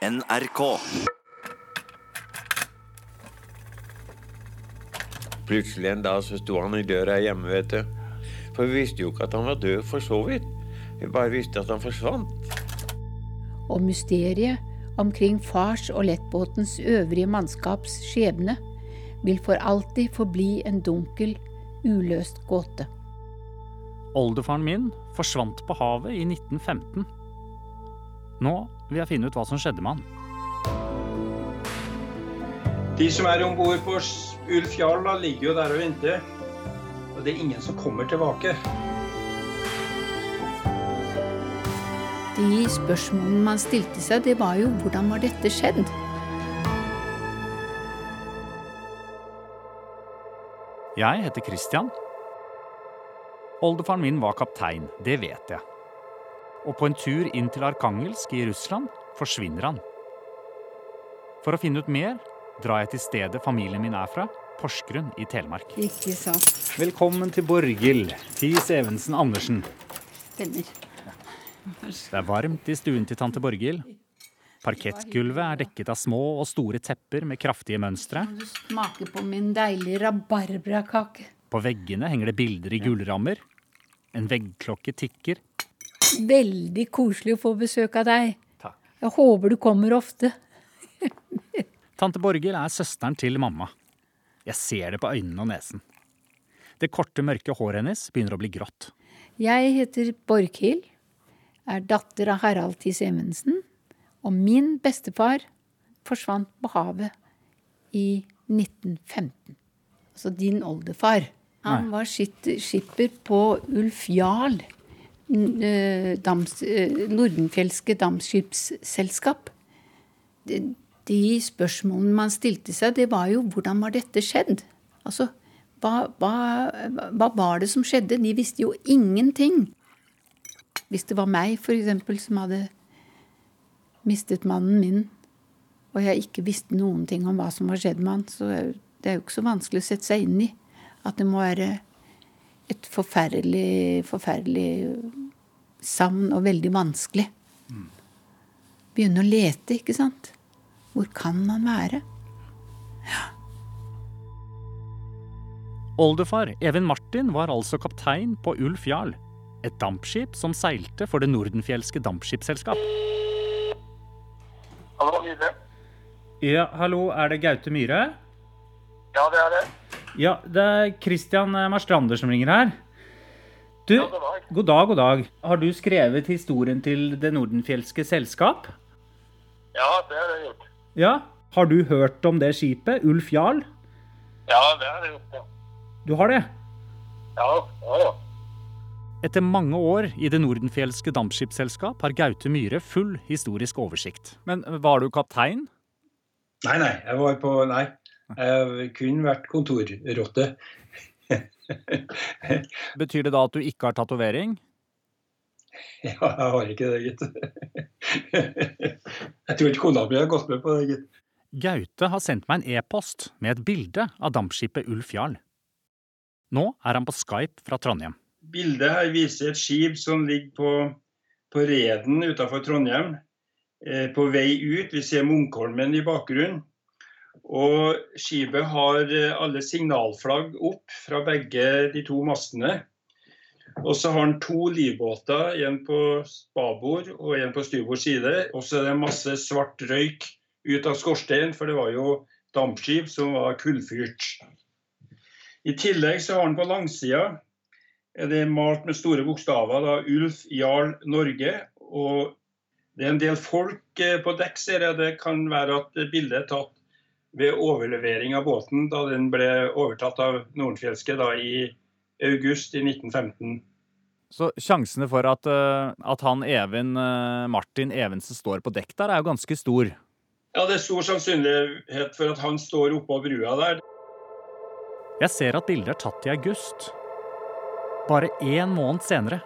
NRK. Plutselig en dag så sto han i døra hjemme, vet du. For vi visste jo ikke at han var død for så vidt. Vi bare visste at han forsvant. Og mysteriet omkring fars og lettbåtens øvrige mannskaps skjebne vil for alltid forbli en dunkel, uløst gåte. Oldefaren min forsvant på havet i 1915. Nå vil jeg finne ut hva som skjedde med han. De som er om bord på Ulf Jarl, da, ligger jo der og venter. Og det er ingen som kommer tilbake. De spørsmålene man stilte seg, det var jo hvordan var dette skjedd? Jeg heter Christian. Oldefaren min var kaptein, det vet jeg. Og på en tur inn til Arkangelsk i Russland forsvinner han. For å finne ut mer drar jeg til stedet familien min er fra, Porsgrunn i Telemark. Ikke sant. Velkommen til Borghild. Tis Evensen Andersen. Stemmer. Det er varmt i stuen til tante Borghild. Parkettgulvet er dekket av små og store tepper med kraftige mønstre. Du smaker på min deilige rabarbrakake? På veggene henger det bilder i gullrammer. En veggklokke tikker. Veldig koselig å få besøk av deg. Takk. Jeg håper du kommer ofte. Tante Borghild er søsteren til mamma. Jeg ser det på øynene og nesen. Det korte, mørke håret hennes begynner å bli grått. Jeg heter Borghild, er datter av Harald Tis Evensen, og min bestefar forsvant på havet i 1915. Altså din oldefar. Han var skipper på Ulf Jarl, dams, eh, Nordenfjelske dampskipsselskap. De, spørsmålene man stilte seg, det var jo hvordan var dette skjedd? Altså, hva, hva, hva var det som skjedde? De visste jo ingenting. Hvis det var meg, for eksempel, som hadde mistet mannen min, og jeg ikke visste noen ting om hva som var skjedd med han, så det er jo ikke så vanskelig å sette seg inn i at det må være et forferdelig, forferdelig savn og veldig vanskelig. Begynne å lete, ikke sant? Hvor kan han være? Oldefar Even Martin var altså kaptein på Ulf Jarl. Et dampskip som seilte for det nordenfjelske dampskipsselskap. Hallo, Myhre. Ja, hallo, er det Gaute Myhre? Ja, det er det. Ja, det er Christian Marstrander som ringer her. Du, Ja, god dag. god dag, god dag. Har du skrevet historien til Det nordenfjelske selskap? Ja, det har jeg gjort. Ja. Har du hørt om det skipet, Ulf Jarl? Ja, det har jeg gjort, ja. Du har det? Ja, ja, ja. Etter mange år i Det nordenfjelske dampskipsselskap har Gaute Myhre full historisk oversikt. Men var du kaptein? Nei, nei, jeg var på Nei. Jeg har kun vært kontorrotte. Betyr det da at du ikke har tatovering? Ja, jeg har ikke det, gitt. Jeg tror ikke kona mi har gått med på det, gitt. Gaute har sendt meg en e-post med et bilde av dampskipet Ulf Jarl. Nå er han på Skype fra Trondheim. Bildet her viser et skip som ligger på, på Reden utenfor Trondheim. Eh, på vei ut. Vi ser Munkholmen i bakgrunnen. Og skipet har eh, alle signalflagg opp fra begge de to mastene. Og så har han to livbåter, en på spabord og en på styrbord side. Og så er det masse svart røyk ut av skorsteinen, for det var jo dampskip som var kullfyrt. I tillegg så har han på langsida er det malt med store bokstaver da, Ulf Jarl Norge. Og det er en del folk eh, på dekk, ser jeg. Det kan være at bildet er tatt ved overlevering av båten da den ble overtatt av Nordenfjelske da i august i 1915. Så sjansene for at, eh, at han Even eh, Martin Evensen står på dekk der, er jo ganske stor. Ja, Det er stor sannsynlighet for at han står oppå brua der. Jeg ser at bildet er tatt i august. Bare én måned senere,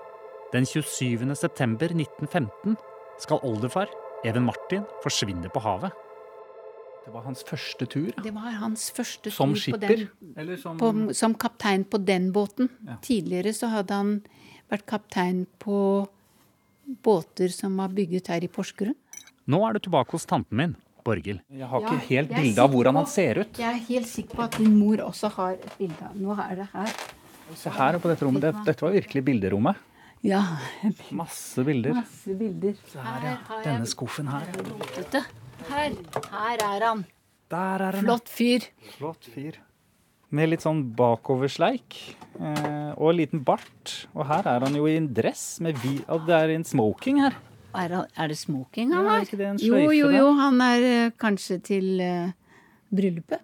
den 27. september 1915, skal oldefar, Even Martin, forsvinne på havet. Det var hans første tur Det var hans første som tur på skipper. den, Eller som på, som kaptein på den båten. Ja. Tidligere så hadde han vært kaptein på båter som var bygget her i Porsgrunn. Nå er du tilbake hos tanten min, Borghild. Jeg har Ja, ikke helt bilde av hvordan han ser ut. Jeg er helt sikker på at din mor også har et bilde Nå er det her. Se her på dette rommet. Dette, dette var virkelig bilderommet. Ja, Masse bilder. masse bilder. Så her, ja. Denne skuffen her. Her. Her er han. Der er han. Flott fyr. Flott fyr. Med litt sånn bakoversleik. Eh, og en liten bart. Og her er han jo i en dress med vi... Det er en smoking her. Er, han, er det smoking han har? Ja, Jo, jo, jo. Han er eh, kanskje til eh, bryllupet.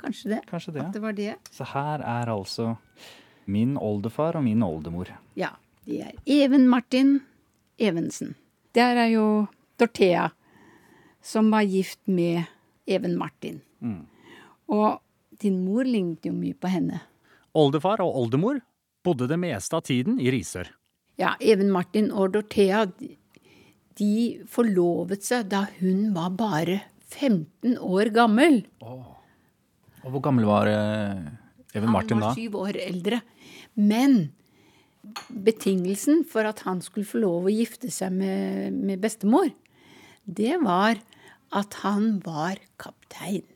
Kanskje det. Kanskje det. At det var det. Så her er altså min oldefar og min oldemor. Ja. De er Even Martin Evensen. Der er jo Dorthea, som var gift med Even Martin. Mm. Og din mor lignet jo mye på henne. Oldefar og oldemor bodde det meste av tiden i Risør. Ja, Even Martin og Dorthea, de, forlovet seg da hun var bare 15 år gammel. Og hvor gammel var eh, Even Martin da? han var syv år eldre. Men betingelsen for at han skulle få lov å gifte seg med, med bestemor, det var at han var kaptein.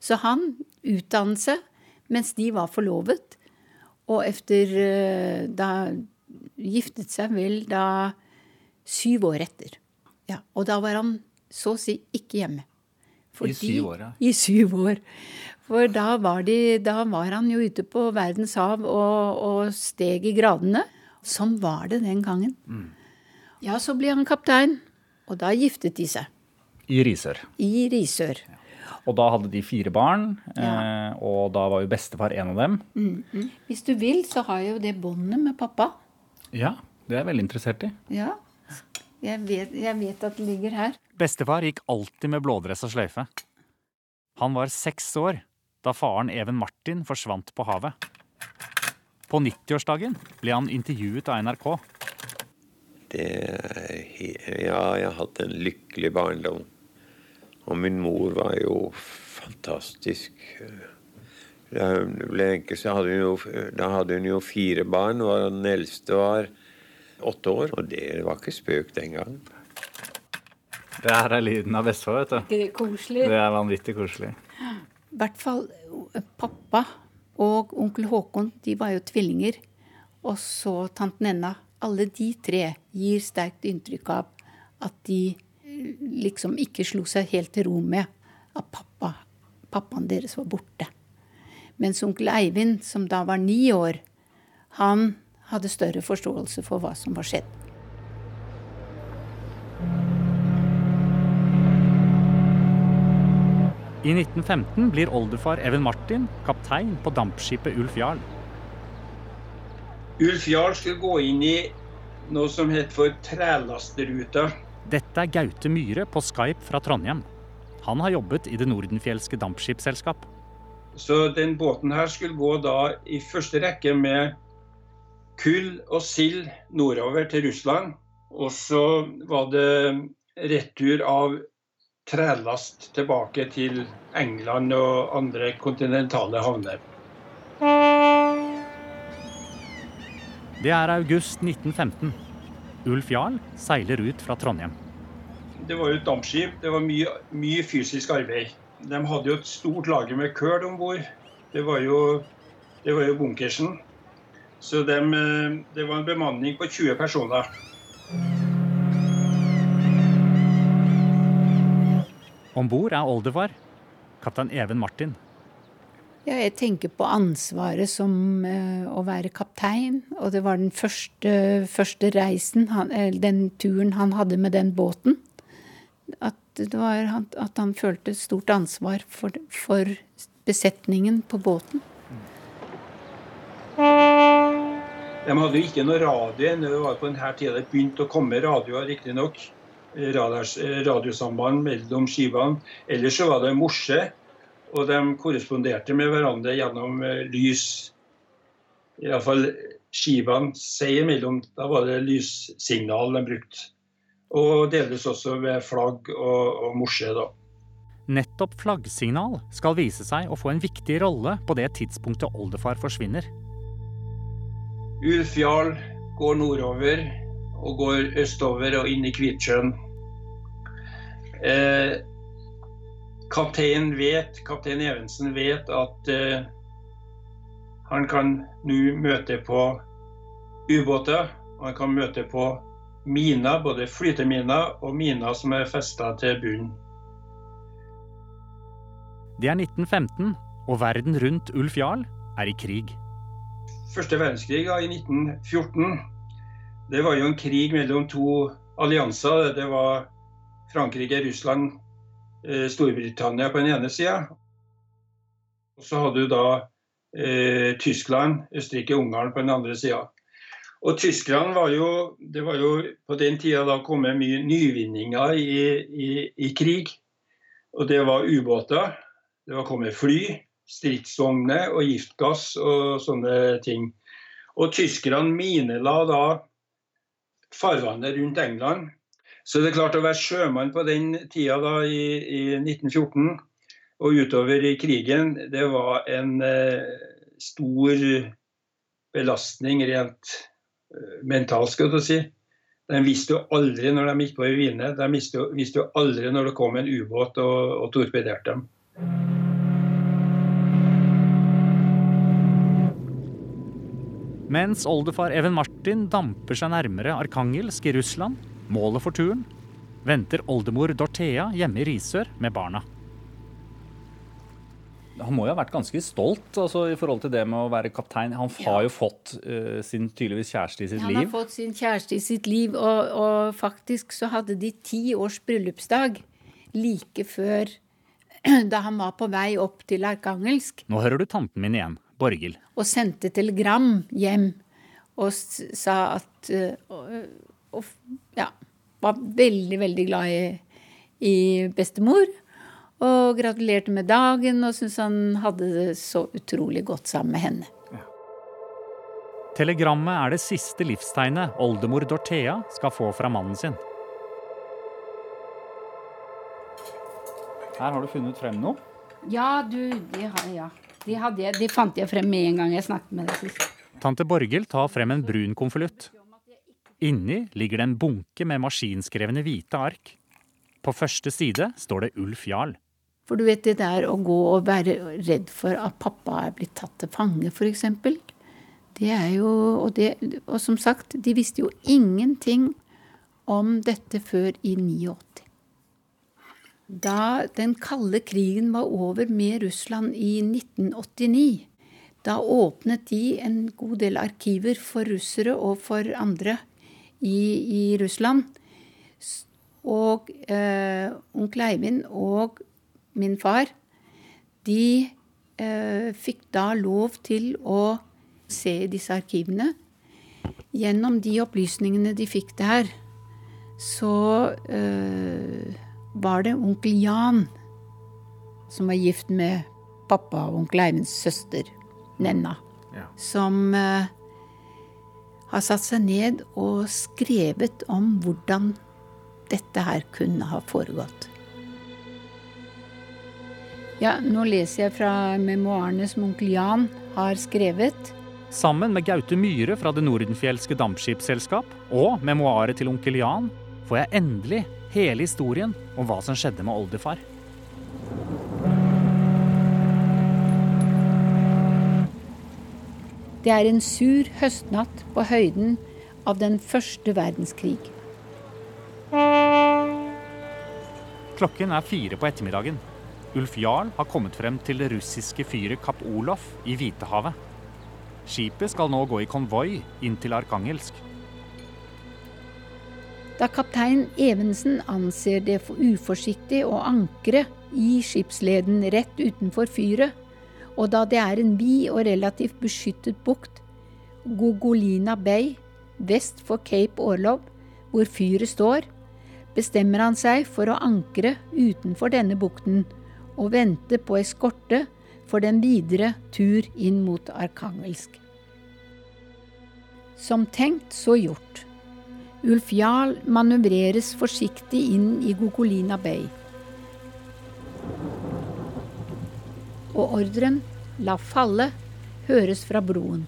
Så han utdannet seg mens de var forlovet, og efter eh, da giftet seg vel da syv år etter. Ja, og da var han så å si ikke hjemme. I syv år, ja. I syv år. For da var, de, da var han jo ute på verdens hav og, og steg i gradene. Sånn var det den gangen. Mm. Ja, så ble han kaptein, og da giftet de seg. I Risør. I Risør. Og da hadde de fire barn, Ja. eh, og da var jo bestefar en av dem. Hvis du vil, så har jeg jo det båndet med pappa. Ja, det er jeg veldig interessert i. Ja. Jeg vet, jeg vet at det ligger her. Bestefar gikk alltid med blådress og sløyfe. Han var seks år da faren Even Martin forsvant på havet. På 90-årsdagen ble han intervjuet av NRK. Det er Ja, jeg har hatt en lykkelig barndom. Og min mor var jo fantastisk. Da hun ble enke, så hadde hun jo, da hadde hun jo fire barn, og den eldste var åtte år. Og det var ikke spøk den gang. Det her er lyden av Vestfold, vet du. Ikke det koselig? Det er vanvittig koselig. I hvert fall pappa og onkel Håkon, de var jo tvillinger. Og så tante Nenna. Alle de tre gir sterkt inntrykk av at de eh, liksom ikke slo seg helt til ro med at pappa, pappaen deres var borte. Mens onkel Eivind, som da var ni år, han hadde større forståelse for hva som var skjedd. I 1915 blir oldefar Even Martin kaptein på dampskipet Ulf Jarl. Ulf Jarl skulle gå inn i noe som het for trelasteruta. Dette er Gaute Myhre på Skype fra Trondheim. Han har jobbet i Det nordenfjelske dampskipsselskap. Så den båten her skulle gå da i første rekke med kull og sild nordover til Russland. Og så var det retur av trelast tilbake til England og andre kontinentale havner. Det er august 1915. Ulf Jarl seiler ut fra Trondheim. Det var jo et dampskip. Det var mye, mye fysisk arbeid. De hadde jo et stort lager med køl om bord. Det det var jo bunkersen. Så dem, eh, det var en bemanning på 20 personer. Om bord er oldefar, kaptein Even Martin. Ja, jeg tenker på ansvaret som uh, å være kaptein. Og det var den første, første reisen, han, eller den turen han hadde med den båten. At, var, at han følte stort ansvar for, for besetningen på båten. De hadde jo ikke noe radio ennå. Det var på denne tida det begynte å komme radioer, riktignok. Eh, Radiosamband mellom skipene. Ellers så var det morse, og de korresponderte med hverandre gjennom eh, lys. Iallfall skivaen seg imellom. Da var det lyssignal de brukte. Og delvis også ved flagg og, og morse, da. Nettopp flaggsignal skal vise seg å få en viktig rolle på det tidspunktet oldefar forsvinner. Ulf Jarl går nordover og går østover og inn i Kvitsjøen. Eh, kaptein vet, kaptein Evensen vet at eh, han kan nå møte på ubåter. Han kan møte på miner, både flyteminer og miner som er festa til bunnen. Det er 1915, og verden rundt Ulf Jarl er i krig. Første verdenskrig da, i 1914, det var jo en krig mellom to allianser. Det var Frankrike, Russland, Storbritannia på den ene sida. Og så hadde du da eh, Tyskland, Østerrike, Ungarn på den andre sida. Og tyskerne var jo Det var jo på den tida da kommet mye nyvinninger i, i, i krig. Og det var ubåter. Det var kommet fly, stridsvogner og giftgass og sånne ting. Og tyskerne minela da farvannet rundt England. Så det er klart å være sjømann på den tida da i, i 1914 og utover i krigen, det var en eh, stor belastning rent Eh, mentalt, skal du si. De visste jo aldri når de gikk på Wien. De visste jo, visste jo, aldri når det kom en ubåt og, og torpederte dem. Mens oldefar Even Martin damper seg nærmere Arkangelsk i Russland, målet for turen, venter oldemor Dorthea hjemme i Risør med barna han må jo ha vært ganske stolt altså, i forhold til det med å være kaptein. Han har jo fått uh, sin tydeligvis kjæreste i sitt han liv. Han har fått sin kjæreste i sitt liv, og, og, faktisk så hadde de ti års bryllupsdag like før da han var på vei opp til Arkangelsk. Nå hører du tanten min igjen, Borghild. Og sendte telegram hjem og sa at uh, og, Ja, var veldig, veldig glad i, i bestemor. Og gratulerte med dagen og syntes han hadde det så utrolig godt sammen med henne. Telegrammet er det siste livstegnet oldemor Dorthea skal få fra mannen sin. Her har du funnet frem noe? Ja, du, det, ja. de, hadde, de fant jeg frem med en gang jeg snakket med deg sist. Tante Borghild tar frem en brun konvolutt. Inni ligger det en bunke med maskinskrevne hvite ark. På første side står det Ulf Jarl. For du vet det der å gå og være redd for at pappa er blitt tatt til fange, f.eks. Det er jo og, det, og som sagt, de visste jo ingenting om dette før i 89. Da den kalde krigen var over med Russland i 1989, da åpnet de en god del arkiver for russere og for andre i, i Russland. Og eh, onkel Eivind og min far, de eh, fikk da lov til å se disse arkivene. Gjennom de opplysningene de fikk der, så eh, var det onkel Jan som var gift med pappa og onkel Eivinds søster, Nenna, ja. som eh, har satt seg ned og skrevet om hvordan dette her kunne ha foregått. Ja, nå leser jeg fra memoarene som onkel Jan har skrevet. Sammen med Gaute Myhre fra Det Nordenfjelske Dampskipsselskap og memoaret til onkel Jan får jeg endelig hele historien om hva som skjedde med oldefar. Det er en sur høstnatt på høyden av den første verdenskrig. Klokken er fire på ettermiddagen. Ulf Jarl har kommet frem til det russiske fyret Kapp Olof i Hvitehavet. Skipet skal nå gå i konvoi inn til Arkangelsk. Da kaptein Evensen anser det for uforsiktig å ankre i skipsleden rett utenfor fyret, og da det er en vid og relativt beskyttet bukt, Gogolina Bay, vest for Cape Orlov, hvor fyret står, bestemmer han seg for å ankre utenfor denne bukten og vente på eskorte for den videre tur inn mot Arkangelsk. Som tenkt, så gjort. Ulf Jarl manøvreres forsiktig inn i Gogolina Bay. Og ordren 'la falle' høres fra broen.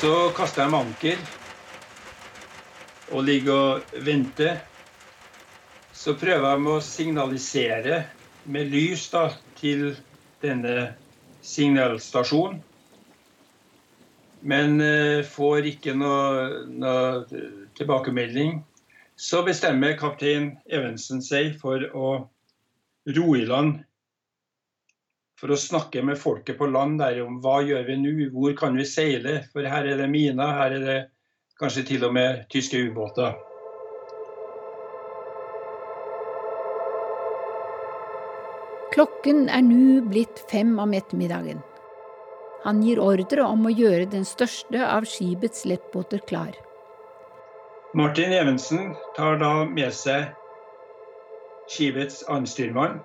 Så kaster de anker og ligger og venter, så prøver de å signalisere med lys da, til denne signalstasjonen. Men eh, får ikke noe, noe tilbakemelding. Så bestemmer kaptein Evensen seg for å ro i land. For å snakke med folket på land der om hva gjør vi nå, hvor kan vi seile? For her er det miner, her er det kanskje til og med tyske ubåter. Klokken er nå blitt fem om ettermiddagen. Han gir ordre om å gjøre den største av skipets lettbåter klar. Martin Evensen tar da med seg skipets andstyrmann,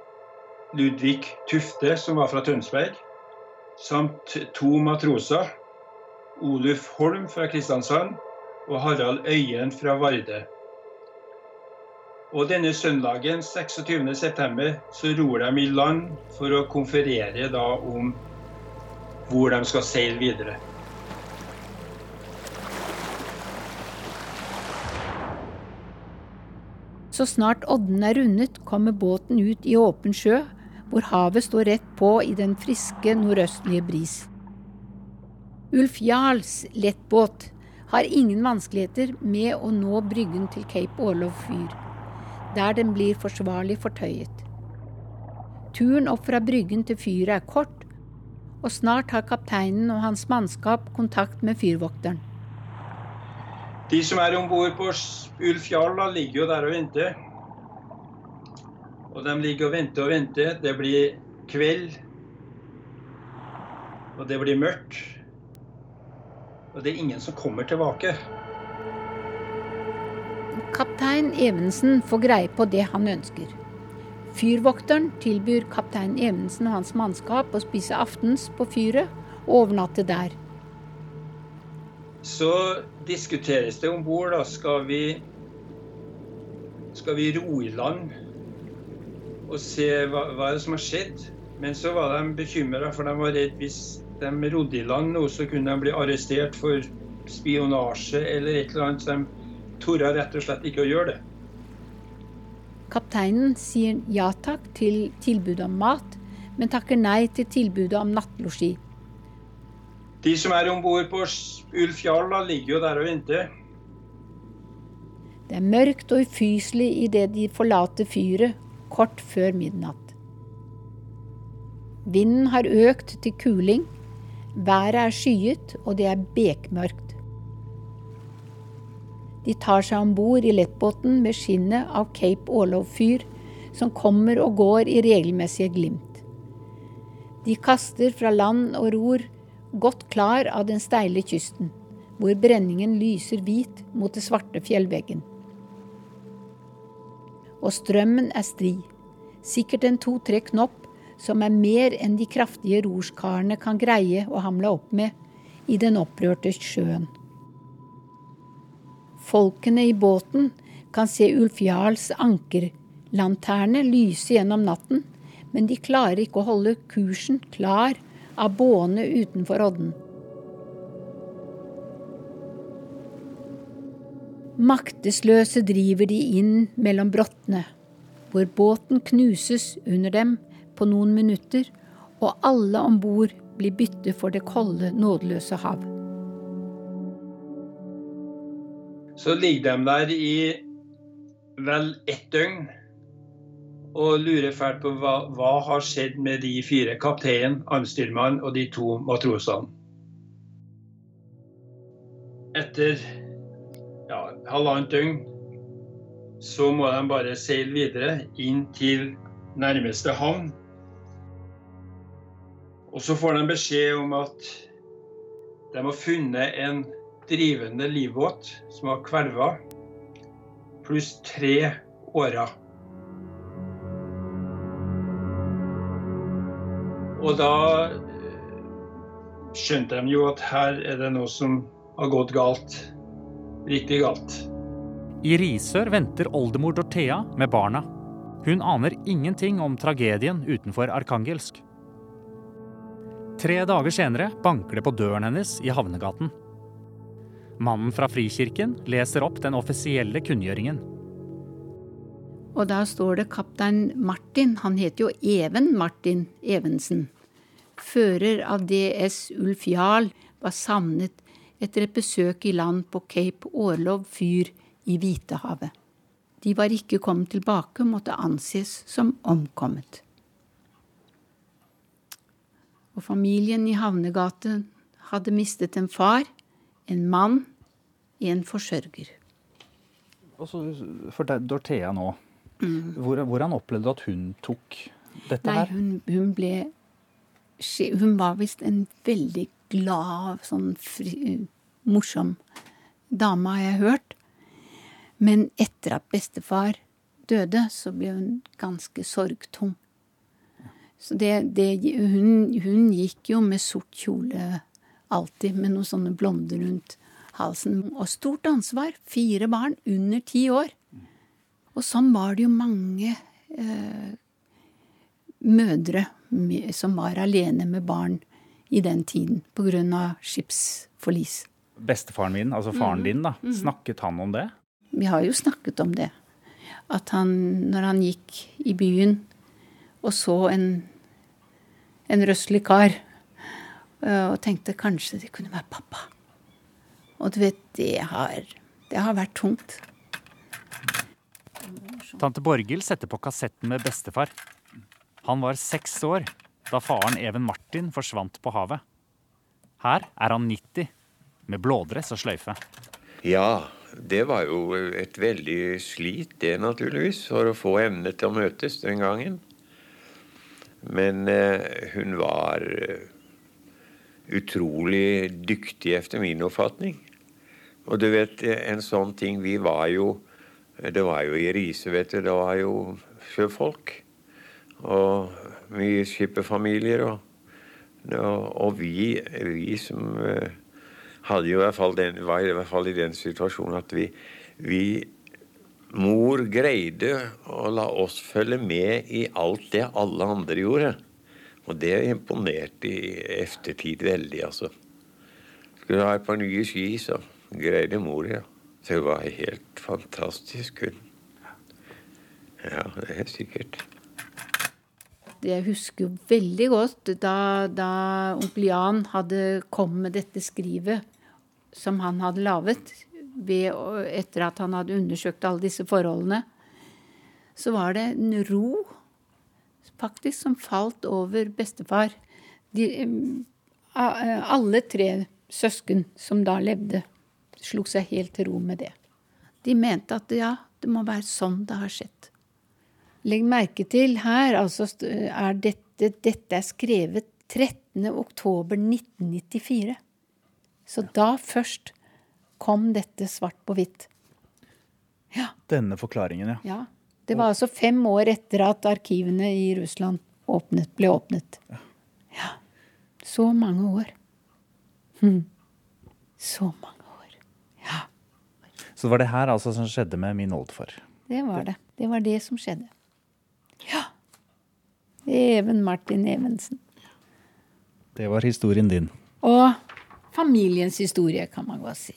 Ludvig Tufte, som var fra Tønsberg, samt to matroser, Oluf Holm fra Kristiansand og Harald Øyen fra Varde. Og denne søndagen 26.9. så ror de i land for å konferere da om hvor de skal seile videre. Så snart odden er rundet, kommer båten ut i åpen sjø, hvor havet står rett på i den friske nordøstlige bris. Ulf Jarls lettbåt har ingen vanskeligheter med å nå bryggen til Cape Orlov fyr, der den blir forsvarlig fortøyet. Turen opp fra bryggen til fyret er kort, og snart har kapteinen og hans mannskap kontakt med fyrvokteren. De som er om bord på Ulf Jarl, ligger jo der og venter. Og de ligger og venter og venter. Det blir kveld. Og det blir mørkt. Og det er ingen som kommer tilbake. Kaptein Evensen får greie på det han ønsker. Fyrvokteren tilbyr kaptein Evensen og hans mannskap å spise aftens på fyret og overnatte der. Så diskuteres det om bord. Skal, vi, skal vi ro i land og se hva, hva som har skjedd? Men så var de bekymra, for de var redd hvis de rodde i land nå, så kunne de bli arrestert for spionasje eller et eller annet. Så de torde rett og slett ikke å gjøre det. Kapteinen sier ja takk til tilbudet om mat, men takker nei til tilbudet om nattlosji. De som er om bord på Ulf Jarl, ligger jo der og venter. Det er mørkt og ufyselig idet de forlater fyret kort før midnatt. Vinden har økt til kuling, været er skyet og det er bekmørkt. De tar seg om bord i lettbåten med skinnet av Cape Orlov-fyr, som kommer og går i regelmessige glimt. De kaster fra land og ror, godt klar av den steile kysten, hvor brenningen lyser hvit mot det svarte fjellveggen. Og strømmen er stri, sikkert en to-tre knopp som er mer enn de kraftige rorskarene kan greie å hamle opp med i den opprørte sjøen. Folkene i båten kan se Ulf Jarls ankerlanterne lyse gjennom natten, men de klarer ikke å holde kursen klar av båene utenfor odden. Maktesløse driver de inn mellom brottene, hvor båten knuses under dem på noen minutter, og alle om bord blir bytte for det kolde, nådeløse hav. Så ligger de der i vel ett døgn og lurer fælt på hva, hva har skjedd med de fire, kapteinen, armstyrmannen og de to matrosene. Etter ja, halvannet døgn så må de bare seile videre inn til nærmeste havn. Og så får de beskjed om at de har funnet en drivende livbåt som har kvelva, pluss tre årer. Og da eh, skjønte de jo at her er det noe som har gått galt. Riktig galt. I Risør venter oldemor Dorthea med barna. Hun aner ingenting om tragedien utenfor Arkangelsk. Tre dager senere banker det på døren hennes i Havnegaten. Mannen fra Frikirken leser opp den offisielle kunngjøringen. Og da står det kaptein Martin, han heter jo Even Martin Evensen. Fører av DS Ulf Jarl var savnet etter et besøk i land på Cape Orlov fyr i Hvitehavet. De var ikke kommet tilbake, måtte anses som omkommet. Og familien i Havnegaten hadde mistet en far, en mann, en forsørger. Og så for Dorthea nå. mm. hvordan opplevde du at hun tok dette Nei, her? hun, hun ble Hun var visst en veldig glad, sånn fri, morsom dame, har jeg hørt. Men etter at bestefar døde, så ble hun ganske sorgtung. Så det, det hun, hun gikk jo med sort kjole alltid, med noen sånne blonder rundt halsen. Og stort ansvar. Fire barn under ti år. Og sånn var det jo mange eh, mødre som var alene med barn i den tiden pga. skipsforlis. Bestefaren min, altså faren din, da, snakket han om det? Vi har jo snakket om det. At han, når han gikk i byen og så en, en røslig kar, og tenkte kanskje det kunne være pappa. Og du vet, det har, det har vært tungt. Tante Borghild setter på kassetten med bestefar. Han var seks år da faren Even Martin forsvant på havet. Her er han 90, med blådress og sløyfe. Ja, det var jo et veldig slit, det naturligvis, for å få emne til å møtes den gangen. Men eh, hun var eh, utrolig dyktig, etter min oppfatning. Og du vet, en sånn ting Vi var jo Det var jo i Riise, vet du. Det var jo sjøfolk. Og mye skipperfamilier. Og, og, og vi, vi som eh, hadde jo i hvert fall den, var i hvert fall i den situasjonen at vi, vi Mor greide å la oss følge med i alt det alle andre gjorde. Og det imponerte i eftertid veldig, altså. Skulle ha et par nye ski, så greide mor, ja. Så det var helt fantastisk, hun. Ja, det er sikkert. Jeg husker jo veldig godt da, da onkel Jan hadde kommet med dette skrivet som han hadde laget ved, etter at han hadde undersøkt alle disse forholdene. Så var det en ro faktisk som falt over bestefar. De, alle tre søsken som da levde, slo seg helt til ro med det. De mente at ja, det må være sånn det har skjedd. Legg merke til her, altså er dette, dette er skrevet 13. oktober 1994. Så da først kom dette svart på hvitt. Denne forklaringen, ja. Ja. Det var altså fem år etter at arkivene i Russland åpnet, ble åpnet. Ja. Så mange år. Hm. Så mange år. Ja, Så det var det her altså som skjedde med min oldefar. det var det. Det var det som skjedde. Ja. Even Martin Evensen. Det var historien din. Og familiens historie, kan man godt si.